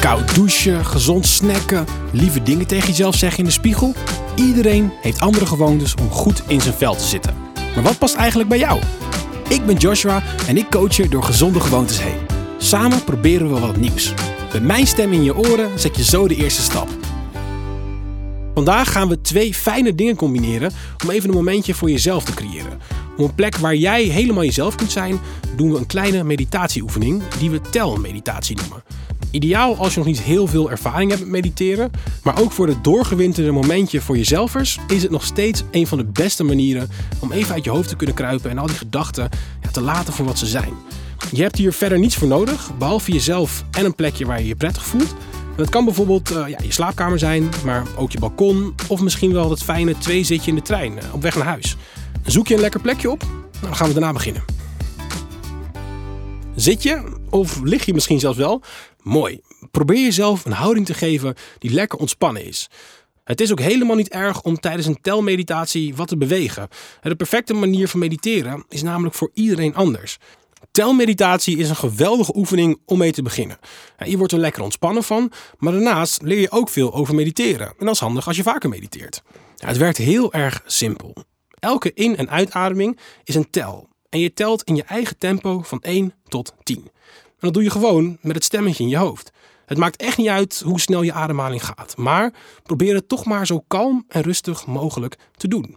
Koud douchen, gezond snacken, lieve dingen tegen jezelf zeggen in de spiegel. Iedereen heeft andere gewoontes om goed in zijn vel te zitten. Maar wat past eigenlijk bij jou? Ik ben Joshua en ik coach je door gezonde gewoontes heen. Samen proberen we wat nieuws. Met mijn stem in je oren zet je zo de eerste stap. Vandaag gaan we twee fijne dingen combineren om even een momentje voor jezelf te creëren. Op een plek waar jij helemaal jezelf kunt zijn, doen we een kleine meditatieoefening die we telmeditatie noemen. Ideaal als je nog niet heel veel ervaring hebt met mediteren, maar ook voor het doorgewinterde momentje voor jezelfers is het nog steeds een van de beste manieren om even uit je hoofd te kunnen kruipen en al die gedachten ja, te laten voor wat ze zijn. Je hebt hier verder niets voor nodig, behalve jezelf en een plekje waar je je prettig voelt. Dat kan bijvoorbeeld uh, ja, je slaapkamer zijn, maar ook je balkon of misschien wel dat fijne tweezitje in de trein uh, op weg naar huis. Zoek je een lekker plekje op? Nou, dan gaan we daarna beginnen. Zit je, of lig je misschien zelfs wel? Mooi. Probeer jezelf een houding te geven die lekker ontspannen is. Het is ook helemaal niet erg om tijdens een telmeditatie wat te bewegen. De perfecte manier van mediteren is namelijk voor iedereen anders. Telmeditatie is een geweldige oefening om mee te beginnen. Je wordt er lekker ontspannen van, maar daarnaast leer je ook veel over mediteren. En dat is handig als je vaker mediteert. Het werkt heel erg simpel. Elke in- en uitademing is een tel. En je telt in je eigen tempo van 1 tot 10. En dat doe je gewoon met het stemmetje in je hoofd. Het maakt echt niet uit hoe snel je ademhaling gaat, maar probeer het toch maar zo kalm en rustig mogelijk te doen.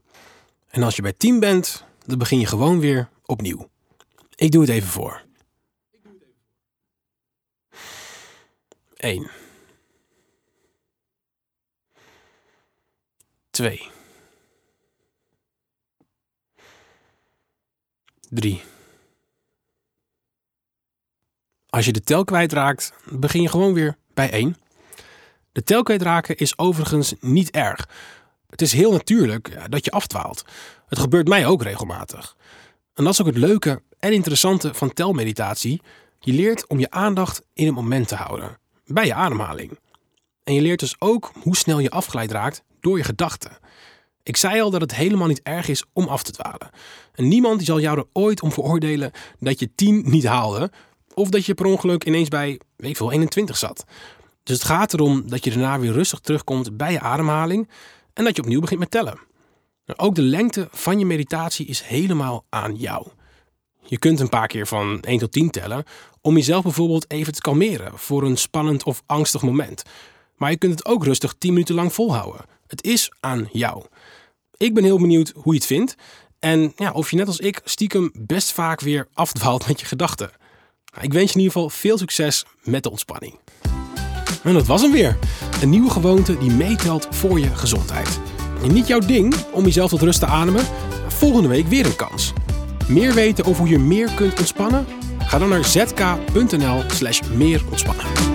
En als je bij 10 bent, dan begin je gewoon weer opnieuw. Ik doe het even voor. 1 2 3 Als je de tel kwijtraakt, begin je gewoon weer bij 1. De tel kwijtraken is overigens niet erg. Het is heel natuurlijk dat je afdwaalt. Het gebeurt mij ook regelmatig. En dat is ook het leuke en interessante van telmeditatie. Je leert om je aandacht in het moment te houden, bij je ademhaling. En je leert dus ook hoe snel je afgeleid raakt door je gedachten. Ik zei al dat het helemaal niet erg is om af te dwalen. En niemand zal jou er ooit om veroordelen dat je 10 niet haalde, of dat je per ongeluk ineens bij, weet veel, 21 zat. Dus het gaat erom dat je daarna weer rustig terugkomt bij je ademhaling en dat je opnieuw begint met tellen. Ook de lengte van je meditatie is helemaal aan jou. Je kunt een paar keer van 1 tot 10 tellen om jezelf bijvoorbeeld even te kalmeren voor een spannend of angstig moment. Maar je kunt het ook rustig 10 minuten lang volhouden. Het is aan jou. Ik ben heel benieuwd hoe je het vindt en ja, of je net als ik stiekem best vaak weer afdwaalt met je gedachten. Ik wens je in ieder geval veel succes met de ontspanning. En dat was hem weer. Een nieuwe gewoonte die meetelt voor je gezondheid. En niet jouw ding om jezelf tot rust te ademen, volgende week weer een kans. Meer weten over hoe je meer kunt ontspannen? Ga dan naar zk.nl slash meer ontspannen.